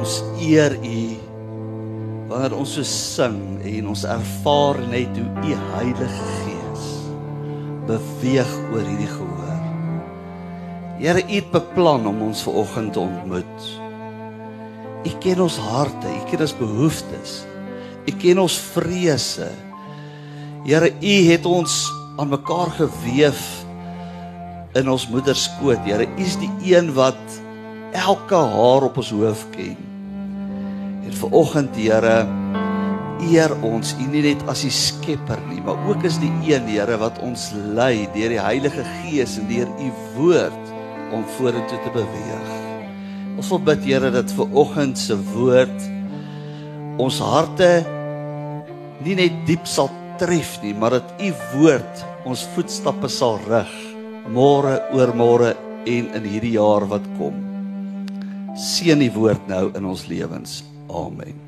ons eer U wanneer ons so sing en ons ervaar net hoe U Heilige Gees beweeg oor hierdie gehoor. Here, U het beplan om ons vanoggend te ontmoet. U ken ons harte, U ken ons behoeftes. U ken ons vrese. Here, U het ons aan mekaar gewewe in ons moeder skoot. Here, U is die een wat elke haar op ons hoof ken. En vir oggend, Here, eer ons U nie net as die Skepper nie, maar ook as die een, Here, wat ons lei deur die Heilige Gees en deur U woord om vorentoe te beweeg. Ons wil bid, Here, dat vir oggend se woord ons harte nie net diep sal tref nie, maar dat U woord ons voetstappe sal rig môre oor môre en in hierdie jaar wat kom. Seën die woord nou in ons lewens. Amen.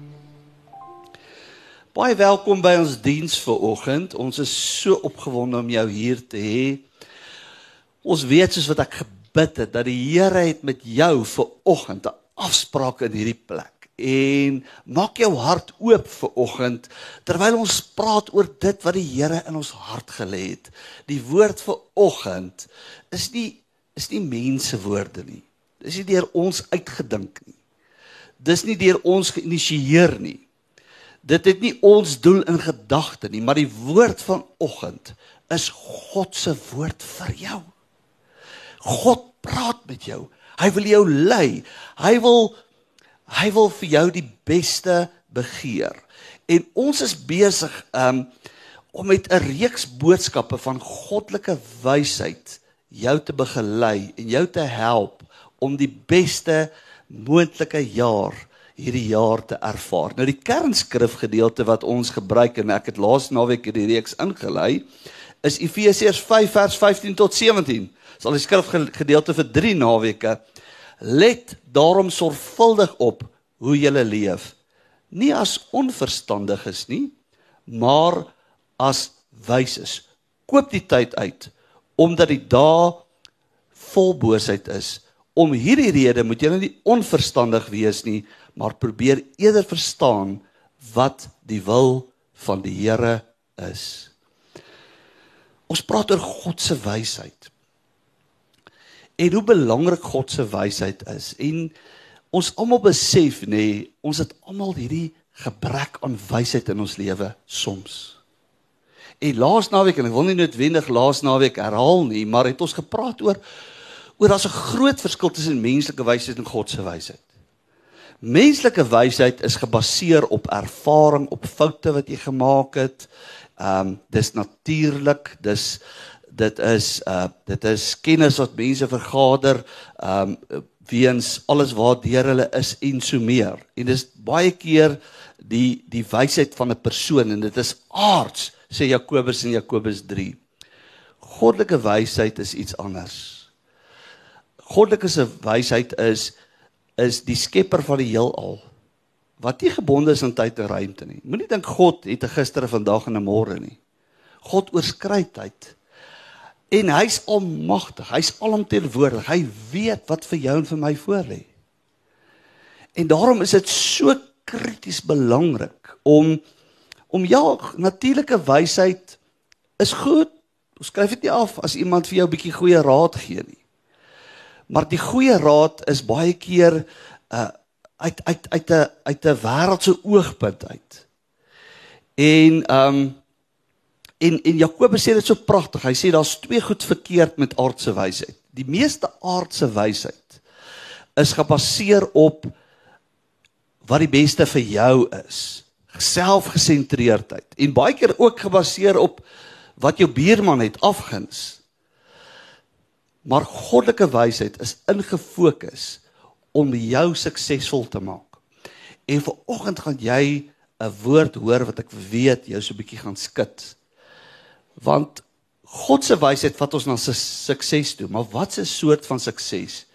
Baie welkom by ons diens vir oggend. Ons is so opgewonde om jou hier te hê. Ons weet soos wat ek gebid het dat die Here het met jou vir oggend 'n afspraak in hierdie plek. En maak jou hart oop vir oggend terwyl ons praat oor dit wat die Here in ons hart gelê het. Die woord vir oggend is nie is nie mense woorde nie. Dis nie deur ons uitgedink nie. Dis nie deur ons geïnisieer nie. Dit het nie ons doel in gedagte nie, maar die woord van oggend is God se woord vir jou. God praat met jou. Hy wil jou lei. Hy wil hy wil vir jou die beste begeer. En ons is besig um om met 'n reeks boodskappe van goddelike wysheid jou te begelei en jou te help om die beste moontlike jaar hierdie jaar te ervaar. Nou die kernskrif gedeelte wat ons gebruik en ek het laas naweek hierdie reeks ingelei is Efesiërs 5 vers 15 tot 17. Sal die skrif gedeelte vir 3 naweke let daarom sorgvuldig op hoe jy leef. Nie as onverstandiges nie, maar as wyses. Koop die tyd uit omdat die dae vol boosheid is. Om hierdie rede moet jy nie onverstandig wees nie, maar probeer eerder verstaan wat die wil van die Here is. Ons praat oor God se wysheid. En hoe belangrik God se wysheid is en ons almal besef nê, nee, ons het almal hierdie gebrek aan wysheid in ons lewe soms. En laas naweek en ek wil nie noodwendig laas naweek herhaal nie, maar het ons gepraat oor oor daar's 'n groot verskil tussen menslike wysheid en God se wysheid. Menslike wysheid is gebaseer op ervaring, op foute wat jy gemaak het. Ehm um, dis natuurlik, dis dit is uh dit is kennis wat mense vergader ehm um, weens alles waardeur hulle is en so meer. En dis baie keer die die wysheid van 'n persoon en dit is aards, sê Jakobus in Jakobus 3. Goddelike wysheid is iets anders. Goddelike se wysheid is is die skepper van die heelal wat nie gebonde is aan tyd en ruimte nie. Moenie dink God het 'n gister, vandag en 'n môre nie. God oorskry tyd. En hy's almagtig. Hy's alomteenwoordig. Hy weet wat vir jou en vir my voorlê. En daarom is dit so krities belangrik om om ja, natuurlike wysheid is goed. Ons skryf dit nie af as iemand vir jou 'n bietjie goeie raad gee nie. Maar die goeie raad is baie keer uh uit uit uit 'n uit 'n wêreldse oogpunt uit. En um en en Jakobus sê dit so pragtig. Hy sê daar's twee goed verkeerd met aardse wysheid. Die meeste aardse wysheid is gebaseer op wat die beste vir jou is. Selfgesentreerdheid en baie keer ook gebaseer op wat jou buurman het afguns. Maar goddelike wysheid is ingefokus om jou suksesvol te maak. En vir oggend gaan jy 'n woord hoor wat ek weet jou so 'n bietjie gaan skud. Want God se wysheid vat ons na sukses toe, maar wat 'n soort van sukses?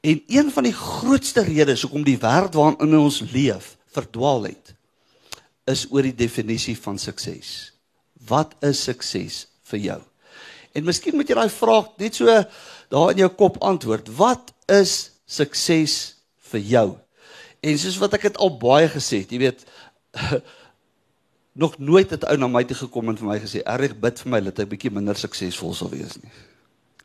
En een van die grootste redes hoekom die wêreld waarin ons leef verdwaal het, is oor die definisie van sukses. Wat is sukses vir jou? En miskien moet jy daai vraag net so daar in jou kop antwoord. Wat is sukses vir jou? En soos wat ek dit al baie gesê het, jy weet nog nooit het 'n ou na my toe gekom en vir my gesê, "Erg bid vir my dat ek bietjie minder suksesvol sal wees nie."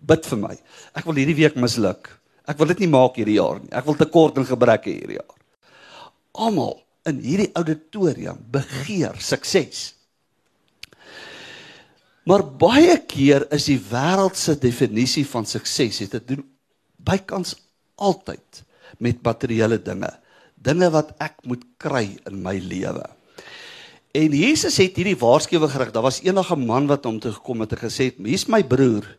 Bid vir my. Ek wil hierdie week misluk. Ek wil dit nie maak hierdie jaar nie. Ek wil tekort en gebreke hierdie jaar. Almal in hierdie auditorium begeer sukses. Maar baie keer is die wêreld se definisie van sukses het dit doen bykans altyd met materiële dinge. Dinge wat ek moet kry in my lewe. En Jesus het hierdie waarskuwing gerig. Daar was eendag 'n man wat hom toe gekom het en gesê het: "Hier's my broer."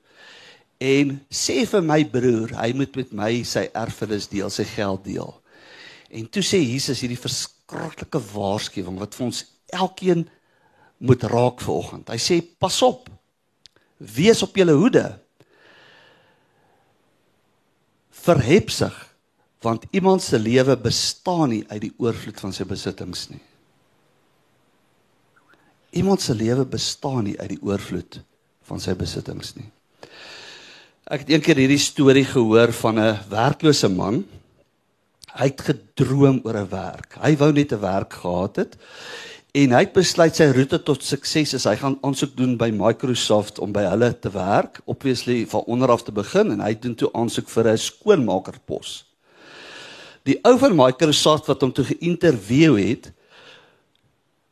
En sê vir my broer, hy moet met my sy erfenis deel, sy geld deel. En toe sê Jesus hierdie verskriklike waarskuwing wat vir ons elkeen moet raak vanoggend. Hy sê: "Pas op. Wees op julle hoede. Verhepsig, want iemand se lewe bestaan nie uit die oorvloed van sy besittings nie." Iemand se lewe bestaan nie uit die oorvloed van sy besittings nie. Ek het eendag hierdie storie gehoor van 'n werklose man. Hy het gedroom oor 'n werk. Hy wou net 'n werk gehad het en hy het besluit sy roete tot sukses is hy gaan aansoek doen by Microsoft om by hulle te werk, obviously van onder af te begin en hy doen toe aansoek vir 'n skoonmakerpos. Die ou van Microsoft wat hom toe geïnterview het,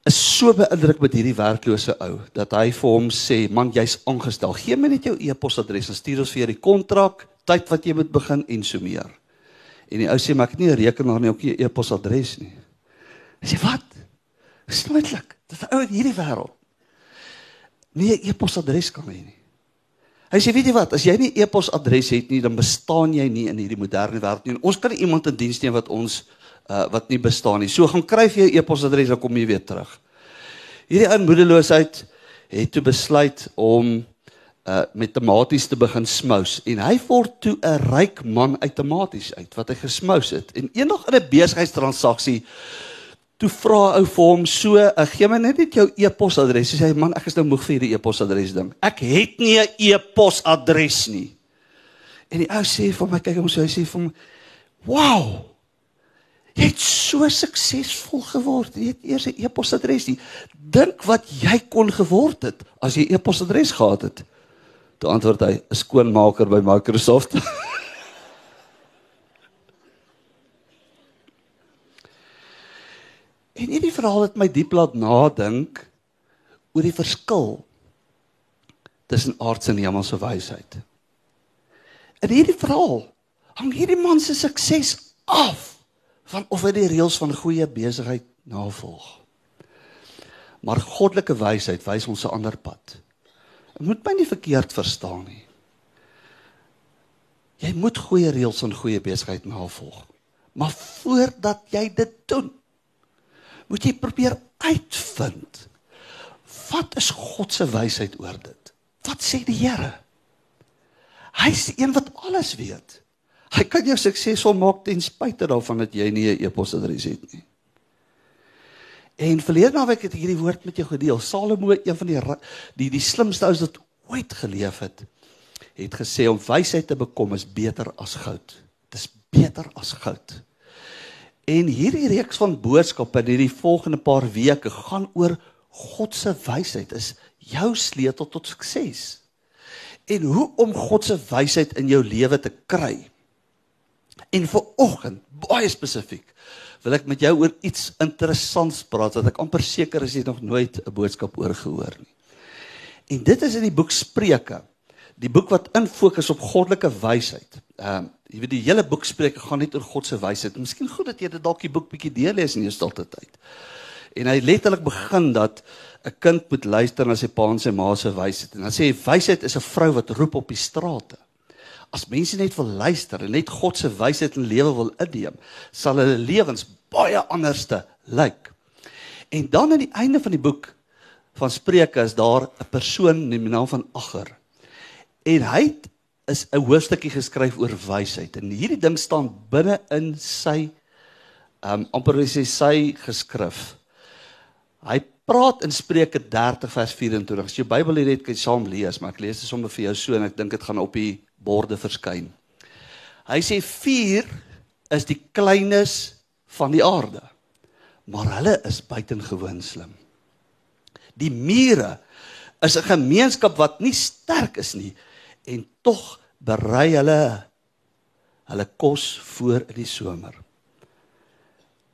is so beïndruk met hierdie werklose ou dat hy vir hom sê man jy's aangestel. Gee my net jou e-posadres en stuur ons vir jou die kontrak tyd wat jy moet begin en so meer. En die ou sê maar ek het nie 'n rekenaar nie ook nie 'n e-posadres nie. Hy sê wat is moontlik dat 'n ou in hierdie wêreld nie 'n e-posadres kan hê nie hy sê weet jy wat as jy nie 'n e-posadres het nie dan bestaan jy nie in hierdie moderne wêreld nie ons kan nie iemand in diens neem wat ons uh, wat nie bestaan nie. So gaan kry vir jou e-posadres dan kom jy weer terug. Hierdie inmoedeloosheid het toe besluit om uh met tematies te begin smous en hy word toe 'n ryk man uit tematies uit wat hy gesmous het. En eendag in 'n besigheidstransaksie toe vra ou vir hom so, "Gee my net net jou e-posadres." Hy sê, "Man, ek is nou moeg vir hierdie e-posadres ding. Ek het nie 'n e-posadres nie." En die ou sê vir my, kyk hom so, hy sê vir hom, "Wow, Jy het so suksesvol geword. Jy het eers 'n e-posadres nie. Dink wat jy kon geword het as jy 'n e-posadres gehad het. Toe antwoord hy: "’n Skoonmaker by Microsoft." en hierdie verhaal het my diep laat nadink oor die verskil tussen aardse en hemelse wysheid. In hierdie verhaal hang hierdie man se sukses af van of hy die reëls van goeie besigheid navolg. Maar goddelike wysheid wys ons 'n ander pad. Jy moet my nie verkeerd verstaan nie. Jy moet goeie reëls van goeie besigheid navolg. Maar voordat jy dit doen, moet jy probeer uitvind wat is God se wysheid oor dit? Wat sê die Here? Hy's die een wat alles weet. Hy kan jou suksesvol maak ten spyte daarvan dat jy nie 'n e-posadres het nie. En verlede naweek het ek hierdie woord met jou gedeel. Salomo, een van die die die slimste ouens wat ooit geleef het, het gesê om wysheid te bekom is beter as goud. Dit is beter as goud. En hierdie reeks van boodskappe in hierdie volgende paar weke gaan oor God se wysheid is jou sleutel tot sukses. En hoe om God se wysheid in jou lewe te kry. En vir oggend, baie spesifiek, wil ek met jou oor iets interessants praat wat ek amper seker is jy nog nooit 'n boodskap oor gehoor nie. En dit is in die boek Spreuke. Die boek wat in fokus op goddelike wysheid. Ehm uh, jy weet die hele boek Spreuke gaan net oor God se wysheid. Miskien goed dat jy dit dalk die boek bietjie deurlees in jou stilte tyd. En hy letterlik begin dat 'n kind moet luister na sy pa en sy ma se wysheid. En dan sê hy wysheid is 'n vrou wat roep op die strate. As mense net wil luister en net God se wysheid in lewe wil inneem, sal hulle lewens baie anderste lyk. En dan aan die einde van die boek van Spreuke is daar 'n persoon met die naam van Agger. En hy is 'n hoofstukkie geskryf oor wysheid en hierdie ding staan binne in sy um amper sê sy geskrif. Hy praat in Spreuke 30 vers 24. As jy Bybel het, kan jy saam lees, maar ek lees dit sommer vir jou so en ek dink dit gaan op die borde verskyn. Hy sê vuur is die kleines van die aarde. Maar hulle is buitengewoon slim. Die mure is 'n gemeenskap wat nie sterk is nie en tog berei hulle hulle kos voor in die somer.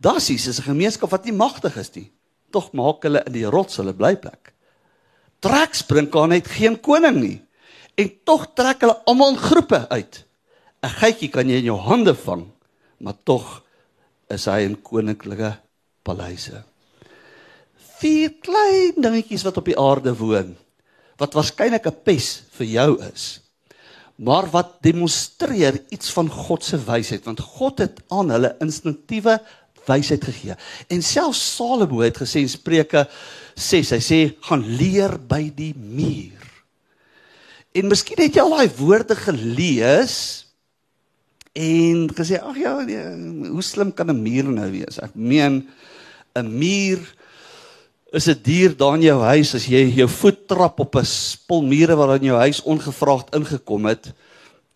Dassies is 'n gemeenskap wat nie magtig is nie, tog maak hulle in die rots hulle blyplek. Treksprinkaan het geen koning nie en tog trek hulle almal in groepe uit. 'n Geitjie kan jy in jou hande vang, maar tog is hy in koninklike paleise. Vier klein dingetjies wat op die aarde woon wat waarskynlik 'n pes vir jou is maar wat demonstreer iets van God se wysheid want God het aan hulle instinktiewe wysheid gegee. En selfs Salomo het gesê in Spreuke 6, hy sê gaan leer by die muur. En miskien het jy al daai woorde gelees en gesê ag ja, nee, hoe slim kan 'n muur nou wees? Ek meen 'n muur is 'n dier daar in jou huis as jy jou voet trap op 'n spul mure wat in jou huis ongevraagd ingekom het,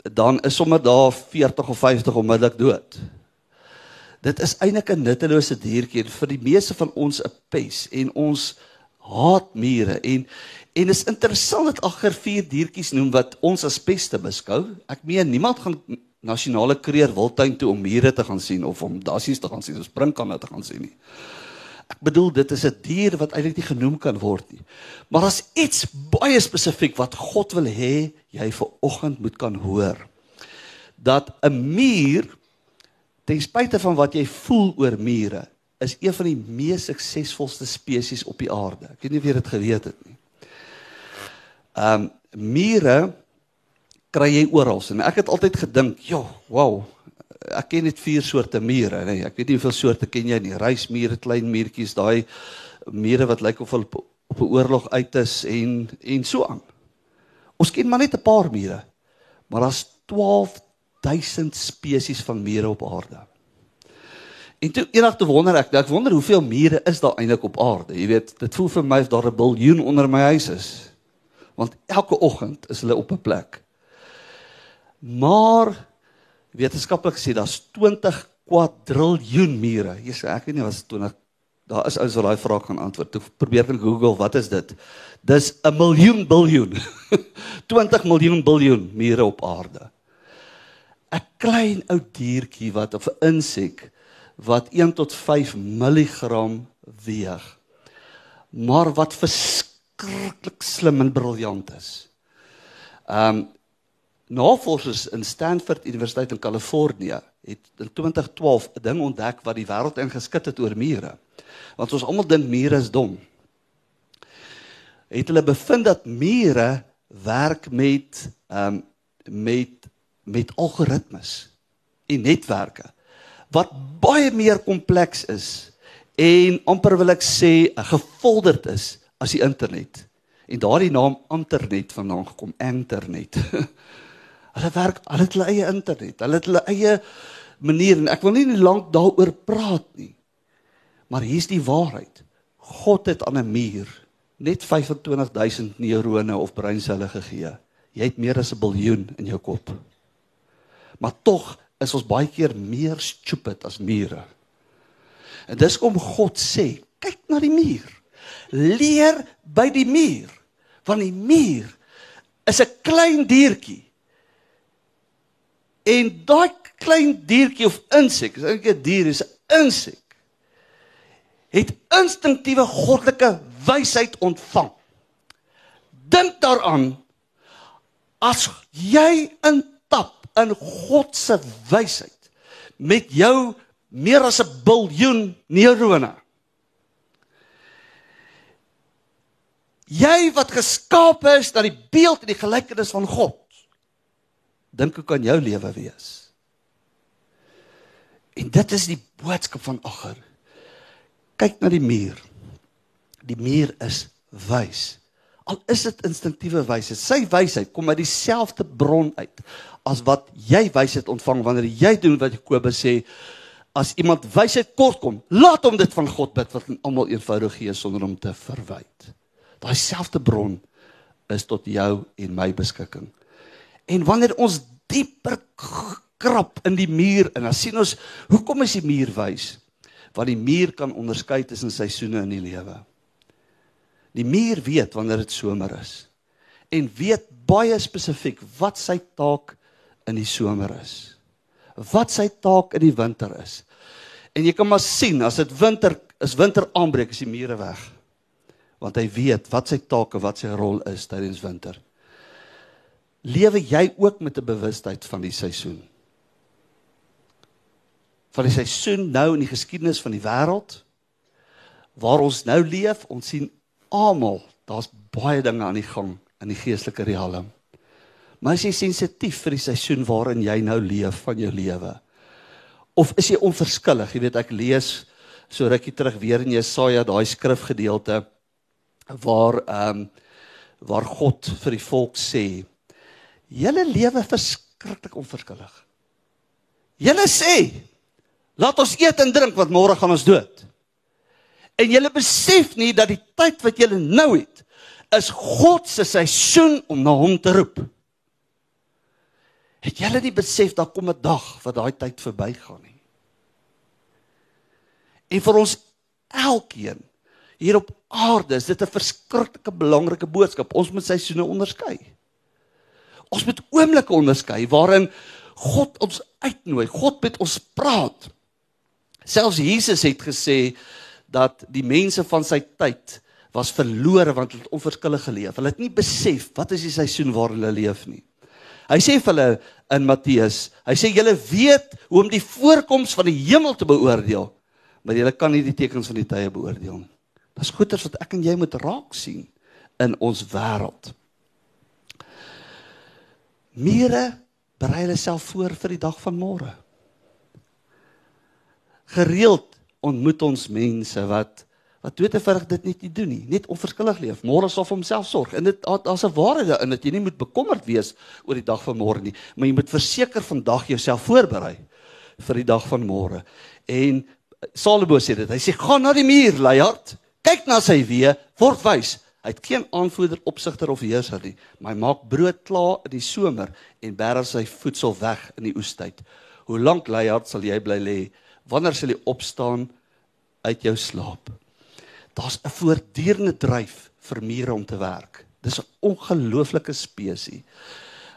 dan is sommer daar 40 of 50 onmiddellik dood. Dit is eintlik 'n nuttelose diertjie vir die meeste van ons 'n pes en ons haat mure en en is interessant dat agter vier diertjies noem wat ons as peste beskou. Ek meen niemand gaan nasionale kreer wildtuin toe om mure te gaan sien of om dassies te gaan sien of springkanne te gaan sien nie. Ek bedoel dit is 'n dier wat eintlik nie genoem kan word nie. Maar as iets baie spesifiek wat God wil hê jy vir oggend moet kan hoor. Dat 'n muur ten spyte van wat jy voel oor mure is een van die mees suksesvolste spesies op die aarde. Ek weet nie of jy dit geweet het nie. Ehm um, mure kry jy oral en ek het altyd gedink, "Jo, wow, ek ken net vier soorte mure, nee, ek weet nie hoeveel soorte ken jy nie. Reismure, klein muurtjies, daai mure wat lyk of hulle op 'n oorlog uit is en en so aan. Ons ken maar net 'n paar mure. Maar daar's 12000 spesies van mure op aarde. En toe eendag te wonder ek, ek wonder hoeveel mure is daar eintlik op aarde. Jy weet, dit voel vir my of daar 'n biljoen onder my huis is. Want elke oggend is hulle op 'n plek. Maar wetenskaplik gesê daar's 20 kwadriljoen mure. Jesus, ek weet nie wat is 20 Daar is ouens wat daai vraag gaan antwoord. Toe probeer ek Google, wat is dit? Dis 'n miljoen biljoen. 20 miljoen biljoen mure op aarde. 'n Klein ou diertjie wat of 'n insek wat 1 tot 5 mg weeg. Maar wat verskriklik slim en briljant is. Ehm um, Navorsers in Stanford Universiteit in Kalifornië het in 2012 'n ding ontdek wat die wêreld ingeskit het oor mure. Want ons almal dink mure is dom. Het hulle bevind dat mure werk met ehm um, met met algoritmes en netwerke wat baie meer kompleks is en amper wil ek sê gefolderd is as die internet. En daardie naam internet vandaan gekom, internet. Hulle werk, hulle het hulle eie internet, hulle het hulle eie manier en ek wil nie lank daaroor praat nie. Maar hier's die waarheid. God het aan 'n muur net 25000 neurone of breinselle gegee. Jy het meer as 'n biljoen in jou kop. Maar tog is ons baie keer meer stupid as mure. En dis kom God sê, kyk na die muur. Leer by die muur. Want die muur is 'n klein diertjie En daai klein diertjie of insek, is eintlik 'n dier, is 'n insek. Het instinktiewe goddelike wysheid ontvang. Dink daaraan as jy intap in God se wysheid met jou meer as 'n biljoen neurone. Jy wat geskape is na die beeld en die gelykenis van God dink hoe kan jou lewe wees? En dit is die boodskap van agter. Kyk na die muur. Die muur is wys. Al is dit instinktiewe wysheid. Sy wysheid kom uit dieselfde bron uit as wat jy wysheid ontvang wanneer jy doen wat Jakobus sê as iemand wysheid kort kom, laat hom dit van God bid wat almal eenvoudig gee sonder om te verwyd. Daai selfde bron is tot jou en my beskikking. En wanneer ons dieper krap in die muur en dan sien ons hoekom is die muur wys? wat die muur kan onderskei tussen seisoene in die lewe. Die muur weet wanneer dit somer is en weet baie spesifiek wat sy taak in die somer is. Wat sy taak in die winter is. En jy kan maar sien as dit winter is winter aanbreek is die mure weg. Want hy weet wat sy taak en wat sy rol is tydens winter. Lewe jy ook met 'n bewustheid van die seisoen? Van die seisoen nou in die geskiedenis van die wêreld waar ons nou leef, ons sien almal, daar's baie dinge aan die gang in die geestelike riekalm. Maar is jy sensitief vir die seisoen waarin jy nou leef van jou lewe? Of is jy onverskillig? Jy weet ek lees so rukkie terug weer in Jesaja daai skrifgedeelte waar ehm um, waar God vir die volk sê: "Julle lewe verskriklik onverskillig." Julle sê: "Laat ons eet en drink want môre gaan ons dood." En julle besef nie dat die tyd wat julle nou het is God se seisoen om na hom te roep. Het julle nie besef daar kom 'n dag wat daai tyd verbygaan nie? En vir ons elkeen hier op aarde is dit 'n verskriklike belangrike boodskap. Ons moet seisoene onderskei. Ons moet oomblikke onderskei waarin God ons uitnooi, God met ons praat. Selfs Jesus het gesê dat die mense van sy tyd was verlore want hulle het onverskillig geleef. Hulle het nie besef wat is die seisoen waarin hulle leef nie. Hy sê vir hulle in Matteus, hy sê julle weet hoe om die voorkoms van die hemel te beoordeel, maar julle kan nie die tekens van die tye beoordeel nie. Dis goeters wat ek en jy moet raak sien in ons wêreld. Mure berei hulle self voor vir die dag van môre. Gereeld ontmoet ons mense wat wat dood eenvoudig dit net nie doen nie, net onverskillig leef. Môre sal vir homself sorg. En dit daar's 'n waarheid daarin dat jy nie moet bekommerd wees oor die dag van môre nie, maar jy moet verseker vandag jouself voorberei vir die dag van môre. En Salomo sê dit. Hy sê gaan na die muur, luiheid. Kyk na sy weë, word wys. Hy het geen aanvoerder, opsigter of heerser nie, maar hy maak brood klaar in die somer en berg sy voedsel weg in die oestyd. Hoe lank luiheid sal jy bly lê? Wanneer sal jy opstaan uit jou slaap? daar's 'n voortdurende dryf vir mure om te werk. Dis 'n ongelooflike spesies.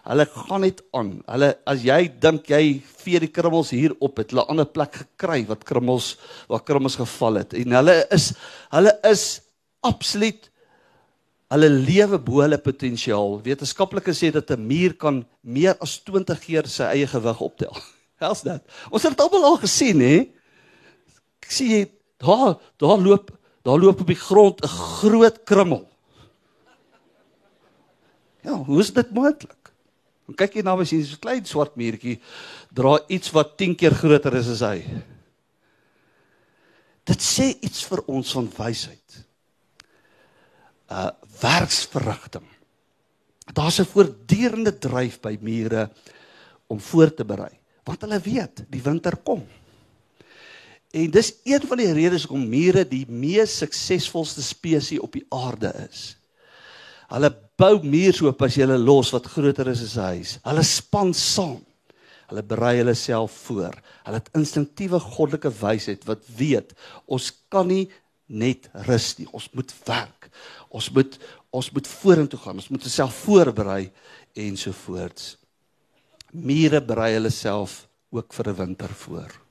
Hulle gaan net aan. Hulle as jy dink jy vee die krummels hier op, het hulle 'n ander plek gekry wat krummels waar krummels geval het. En hulle is hulle is absoluut hulle lewe bo hulle potensiaal. Wetenskaplikes sê dat 'n muur kan meer as 20 keer sy eie gewig optel. Hels dit. Ons het dit almal al gesien, hè? Ek sien jy daar daar loop daar loop op die grond 'n groot krummel. Ja, hoe is dit moontlik? Dan kyk jy na my sien so 'n klein swart muurtjie dra iets wat 10 keer groter is as hy. Dit sê iets vir ons van wysheid. Uh werksverrigting. Daar's 'n voortdurende dryf by mure om voor te berei, want hulle weet die winter kom. En dis een van die redes hoekom mure die mees suksesvolste spesies op die aarde is. Hulle bou mure so op as jy hulle los wat groter is as 'n huis. Hulle span saam. Hulle berei hulle self voor. Hulle het instinktiewe goddelike wysheid wat weet ons kan nie net rus nie. Ons moet werk. Ons moet ons moet vorentoe gaan. Ons moet osself voorberei ensovoorts. Mure berei hulle self ook vir 'n winter voor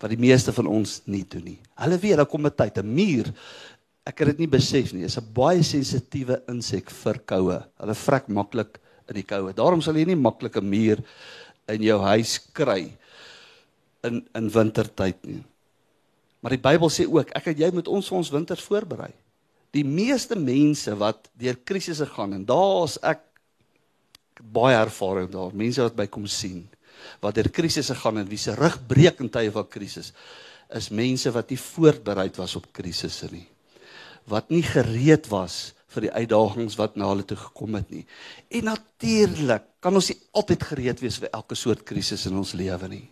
wat die meeste van ons nie doen nie. Hulle weet daar kom 'n tyd, 'n muur. Ek het dit nie besef nie. Is 'n baie sensitiewe insek vir koue. Hulle vrek maklik in die koue. Daarom sal jy nie maklik 'n muur in jou huis kry in in wintertyd nie. Maar die Bybel sê ook, ek en jy moet ons ons winters voorberei. Die meeste mense wat deur krisisse gaan en daar's ek baie ervaring daar. Mense wat by kom sien wat deur krisisse gaan en wie se rug breek in tye van krisis is mense wat nie voorberei was op krisisse nie. Wat nie gereed was vir die uitdagings wat na hulle toe gekom het nie. En natuurlik kan ons nie altyd gereed wees vir elke soort krisis in ons lewe nie.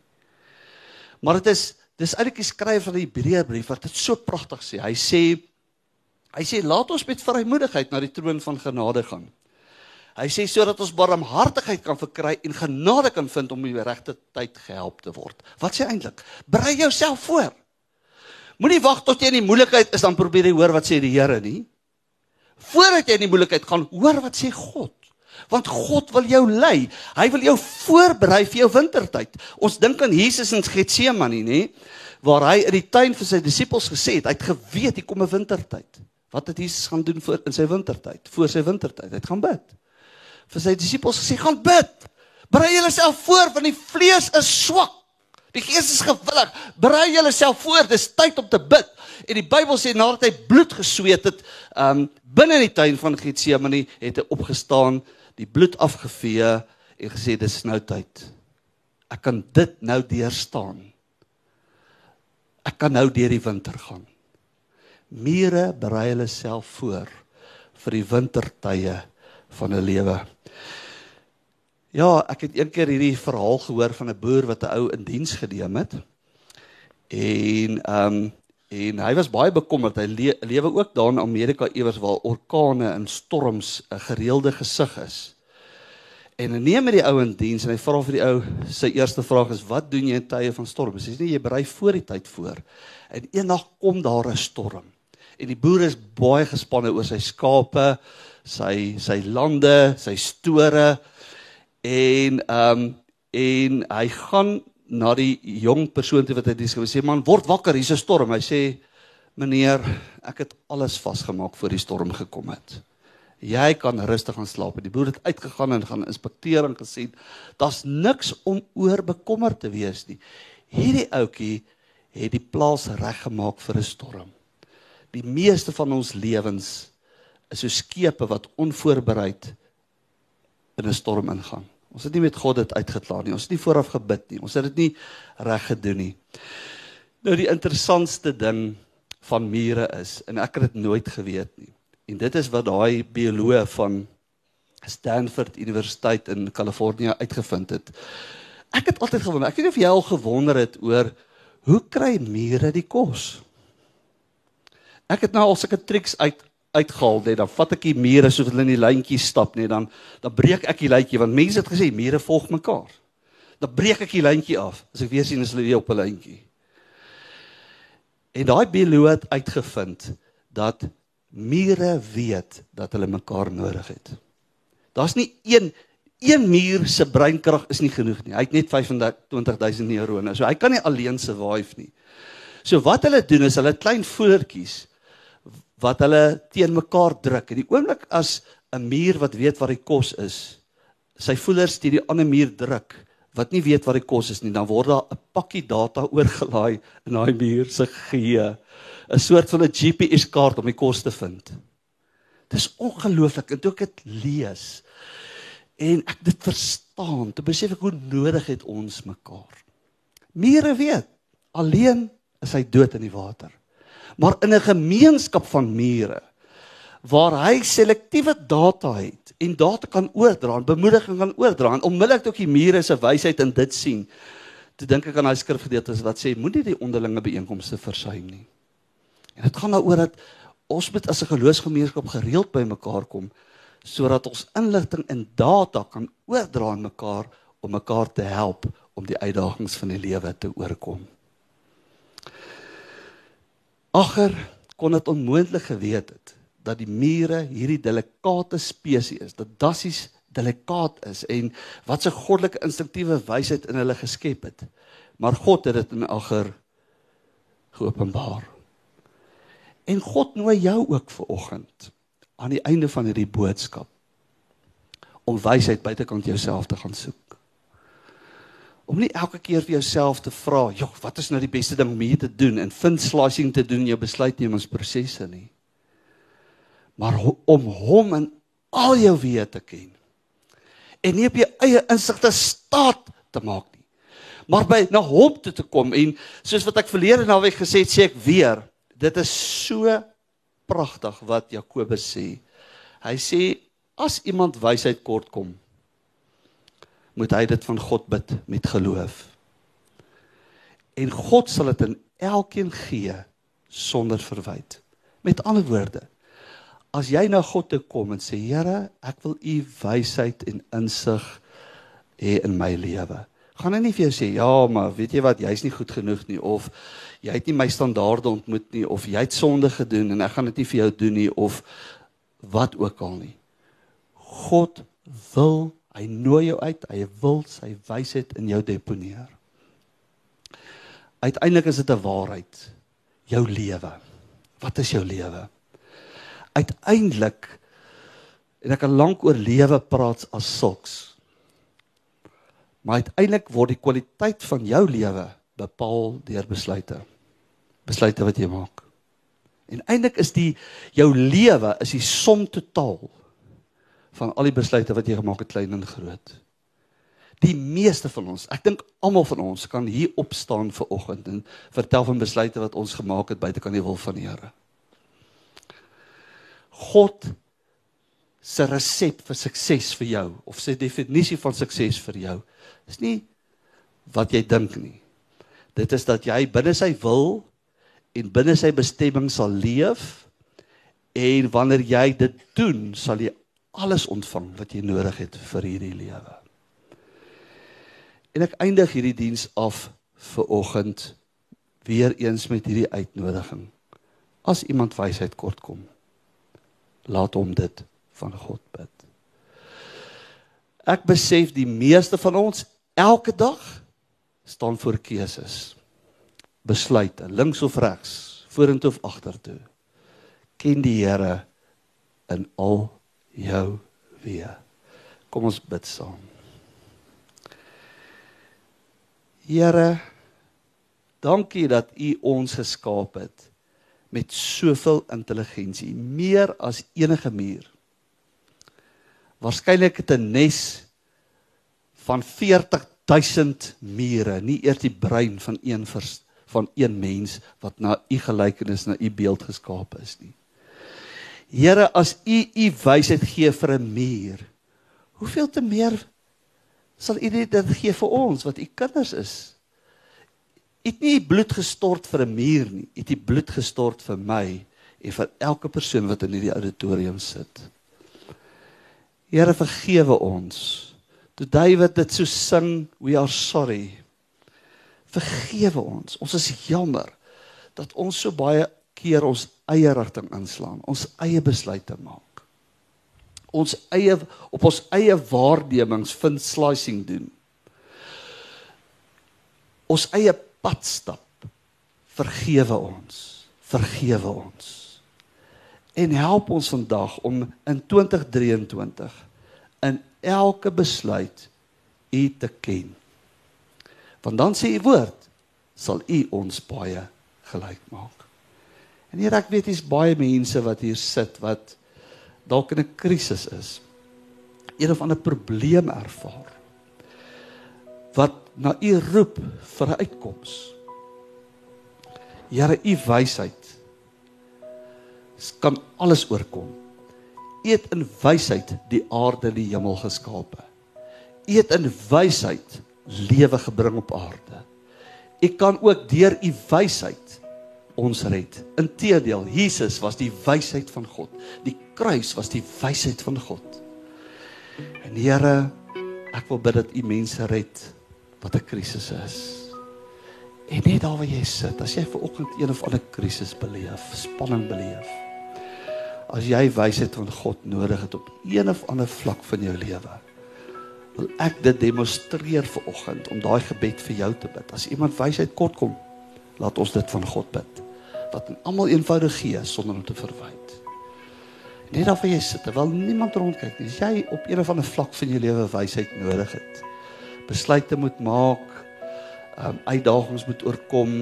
Maar dit is dis eintlik die skrywer van die Hebreërbrief wat dit so pragtig sê. Hy sê hy sê laat ons met vrymoedigheid na die troon van genade gaan. Hy sê sodat ons barmhartigheid kan verkry en genade kan vind om in die regte tyd gehelp te word. Wat sê eintlik? Berei jouself voor. Moenie wag tot jy in die moeilikheid is dan probeer jy hoor wat sê die Here nie. Voordat jy in die moeilikheid gaan, hoor wat sê God. Want God wil jou lei. Hy wil jou voorberei vir jou wintertyd. Ons dink aan Jesus in Getsemane, nê, waar hy in die tuin vir sy disippels gesê het, hy het geweet hier kom 'n wintertyd. Wat het Jesus gaan doen voor in sy wintertyd? Voor sy wintertyd, hy het gaan bid. Vir sy disippels gesê, "Gaan bid. Berei julleself voor want die vlees is swak." Die gees is gewillig. Berei jouself voor, dis tyd om te bid. En die Bybel sê nadat hy bloed gesweet het, um binne in die tuin van Getsemane het hy opgestaan, die bloed afgevee en gesê dis nou tyd. Ek kan dit nou deurstaan. Ek kan nou deur die winter gaan. Mure berei hulle self voor vir die wintertye van 'n lewe. Ja, ek het eendag hierdie verhaal gehoor van 'n boer wat 'n ou in diens geneem het. En ehm um, en hy was baie bekommerd. Hy le lewe ook daar in Amerika iewers waar orkane en storms 'n gereelde gesig is. En hy neem met die ou in diens en hy vra vir die ou, sy eerste vraag is: "Wat doen jy in tye van storms?" Hy sê: "Jy berei voor die tyd voor." En eendag kom daar 'n storm. En die boer is baie gespanne oor sy skape, sy sy lande, sy store. En ehm um, en hy gaan na die jong persoon toe wat hy dis gesê man word wakker hier's 'n storm. Hy sê meneer ek het alles vasgemaak voor die storm gekom het. Jy kan rustig gaan slaap. Die boer het uitgegaan en gaan inspekteer en gesien daar's niks om oor bekommerd te wees nie. Hierdie ouetjie het die plaas reggemaak vir 'n storm die meeste van ons lewens is so skepe wat onvoorbereid in 'n storm ingaan Ons het nie met God dit uitgeklaar nie. Ons het nie vooraf gebid nie. Ons het dit nie reg gedoen nie. Nou die interessantste ding van mure is en ek het dit nooit geweet nie. En dit is wat daai bioloog van Stanford Universiteit in Kalifornië uitgevind het. Ek het altyd gewonder, ek weet nie of jy al gewonder het oor hoe kry mure die kos? Ek het nou al sulke triks uit uitgehaal net dan vat ek die mure soos hulle in die lyntjie stap net dan dan breek ek die lyntjie want mense het gesê mure volg mekaar. Dan breek ek die lyntjie af as ek weer sien as hulle weer op 'n lyntjie. En daai bioloog het uitgevind dat mure weet dat hulle mekaar nodig het. Daar's nie een een muur se breinkrag is nie genoeg nie. Hy het net 25000 neurone. So hy kan nie alleen survive nie. So wat hulle doen is hulle klein voeltjies wat hulle teen mekaar druk. En die oomblik as 'n muur wat weet waar die kos is, sy voelers teen die ander muur druk wat nie weet wat die kos is nie, dan word daar 'n pakkie data oorgelaai in daai muur se geheue. 'n soort van 'n GPS kaart om die kos te vind. Dis ongelooflik en toe ek dit lees en ek dit verstaan, toe besef ek hoe nodig het ons mekaar. Mure weet, alleen is hy dood in die water maar in 'n gemeenskap van mure waar hy selektiewe data het en data kan oordra en bemoediging kan oordra en onmiddellik ook die mure se wysheid in dit sien. Toe dink ek aan daai skrifgedeeltes wat sê moenie die onderlinge byeenkomste versuim nie. En dit gaan daaroor dat ons moet as 'n geloofsgemeenskap gereeld by mekaar kom sodat ons inligting en data kan oordra aan mekaar om mekaar te help om die uitdagings van die lewe te oorkom. Agter kon dit onmoontlik geweet het dat die mure hierdie delikate spesies dat dassies delikaat is en wat se goddelike instinktiewe wysheid in hulle geskep het. Maar God het dit in Agter geopenbaar. En God nooi jou ook ver oggend aan die einde van hierdie boodskap om wysheid buitekant jouself te gaan soek om nie elke keer vir jouself te vra, "Jog, wat is nou die beste ding om hier te doen?" en vind slicing te doen in jou besluitnemingsprosesse nie. Maar om hom in al jou wete te ken. En nie op jou eie insigte staat te maak nie. Maar by na hom toe te kom en soos wat ek verlede naweek gesê het, sê ek weer, dit is so pragtig wat Jakobus sê. Hy sê as iemand wysheid kort kom, moet hy dit van God bid met geloof. En God sal dit in elkeen gee sonder verwyd. Met ander woorde, as jy na God toe kom en sê Here, ek wil u wysheid en insig hê in my lewe. gaan hy nie vir jou sê ja, maar weet jy wat, jy's nie goed genoeg nie of jy het nie my standaarde ontmoet nie of jy het sonde gedoen en ek gaan dit nie vir jou doen nie of wat ook al nie. God wil, hy nooi jou uit, hy wil sy wysheid in jou deponeer. Uiteindelik is dit 'n waarheid. Jou lewe. Wat is jou lewe? Uiteindelik en ek kan lank oor lewe praat as sulks. Maar uiteindelik word die kwaliteit van jou lewe bepaal deur besluite. Besluite wat jy maak. En eintlik is die jou lewe is die som totaal van al die besluite wat jy gemaak het klein en groot. Die meeste van ons, ek dink almal van ons kan hier opstaan vir oggend en vertel van besluite wat ons gemaak het buite kan die wil van die Here. God se resep vir sukses vir jou of sy definisie van sukses vir jou is nie wat jy dink nie. Dit is dat jy binne sy wil en binne sy bestemming sal leef en wanneer jy dit doen, sal jy alles ontvang wat jy nodig het vir hierdie lewe. En ek eindig hierdie diens af vir oggend weer eens met hierdie uitnodiging. As iemand wysheid kort kom, laat hom dit van God bid. Ek besef die meeste van ons elke dag staan voor keuses besluite, links of regs, vorentoe of agtertoe. Ken die Here in al jou weë. Kom ons bid saam. Here, dankie dat U ons geskaap het met soveel intelligensie, meer as enige muur. Waarskynlik het 'n nes van 40000 mure, nie eers die brein van een vers van een mens wat na u gelykenis na u beeld geskaap is nie. Here, as u u wysheid gee vir 'n muur, hoeveel te meer sal u dit gee vir ons wat u kinders is? U het nie bloed gestort vir 'n muur nie, u het die bloed gestort vir my en vir elke persoon wat in hierdie auditorium sit. Here, vergewe ons. Toe Dawid dit so sing, we are sorry vergewe ons. Ons is jammer dat ons so baie keer ons eie rigting inslaan, ons eie besluite maak. Ons eie op ons eie waarnemings vind slicing doen. Ons eie pad stap. Vergewe ons. Vergewe ons. En help ons vandag om in 2023 in elke besluit U te ken. Want dan sê u woord sal u ons baie gelyk maak. En hier ek weet hier's baie mense wat hier sit wat dalk in 'n krisis is. Een of ander probleem ervaar. Wat na u roep vir 'n uitkoms. Here, u wysheid kan alles oorkom. U het in wysheid die aarde en die hemel geskape. U het in wysheid lewe gebring op aarde. U kan ook deur u wysheid ons red. Inteendeel, Jesus was die wysheid van God. Die kruis was die wysheid van God. En Here, ek wil bid dat u mense red wat 'n krisis is. En net daar waar jy sit, as jy ver oggend een of ander krisis beleef, spanning beleef. As jy wysheid van God nodig het op een of ander vlak van jou lewe, wil ek dit demonstreer vir oggend om daai gebed vir jou te bid. As iemand wysheid kort kom, laat ons dit van God bid. Wat almal eenvoudig gee sonder om te verwyd. Net of jy sit terwyl niemand rondkyk nie. As jy op een of ander vlak van jou lewe wysheid nodig het, besluite moet maak, um, uitdagings moet oorkom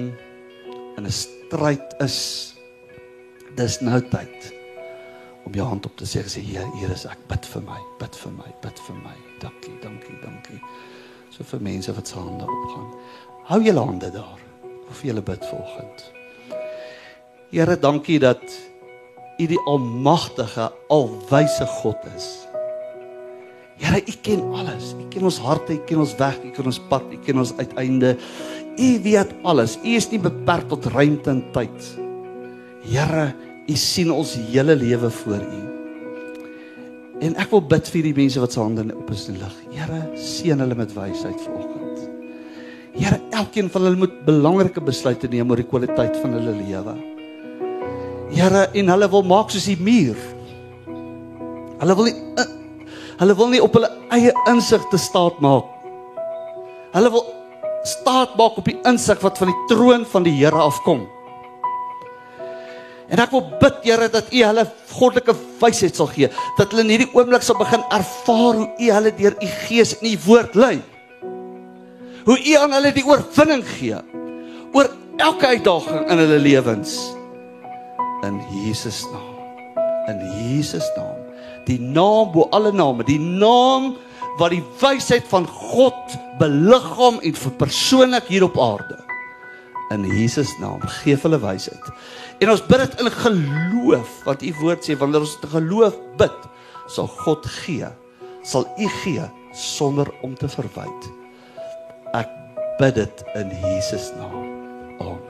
in 'n stryd is dis nou tyd om jou hand op te sê sê hier hier is ek bid vir my bid vir my bid vir my. Dankie dankie dankie. So vir mense wat se hande opgaan. Hou julle hande daar. Of julle bid vanoggend Here dankie dat u die almagtige alwyse God is Here u ken alles u ken ons harte u ken ons weg u ken ons pad u ken ons uiteinde u weet alles u is nie beperk tot ruimte en tyd Here U sien ons hele lewe voor U. En ek wil bid vir die mense wat se hande op is in lig. Here, seën hulle met wysheid vanoggend. Here, elkeen van hulle moet belangrike besluite neem oor die kwaliteit van hulle lewe. Here, en hulle wil maak soos die muur. Hulle wil nie hulle wil nie op hulle eie insig te staat maak. Hulle wil staat maak op die insig wat van die troon van die Here afkom. En ek wil bid Here dat U hulle goddelike wysheid sal gee, dat hulle in hierdie oomblik sal begin ervaar hoe U hulle deur U Gees en U woord lei. Hoe U aan hulle die oorwinning gee oor elke uitdaging in hulle lewens. In Jesus naam. In Jesus naam. Die naam bo alle name, die naam wat die wysheid van God beliggaam en verpersoonlik hier op aarde. In Jesus naam, gee hulle wysheid. En ons bid dit in geloof, want u woord sê wanneer ons in geloof bid, sal God gee. Sal u gee sonder om te verwyd. Ek bid dit in Jesus naam. Amen.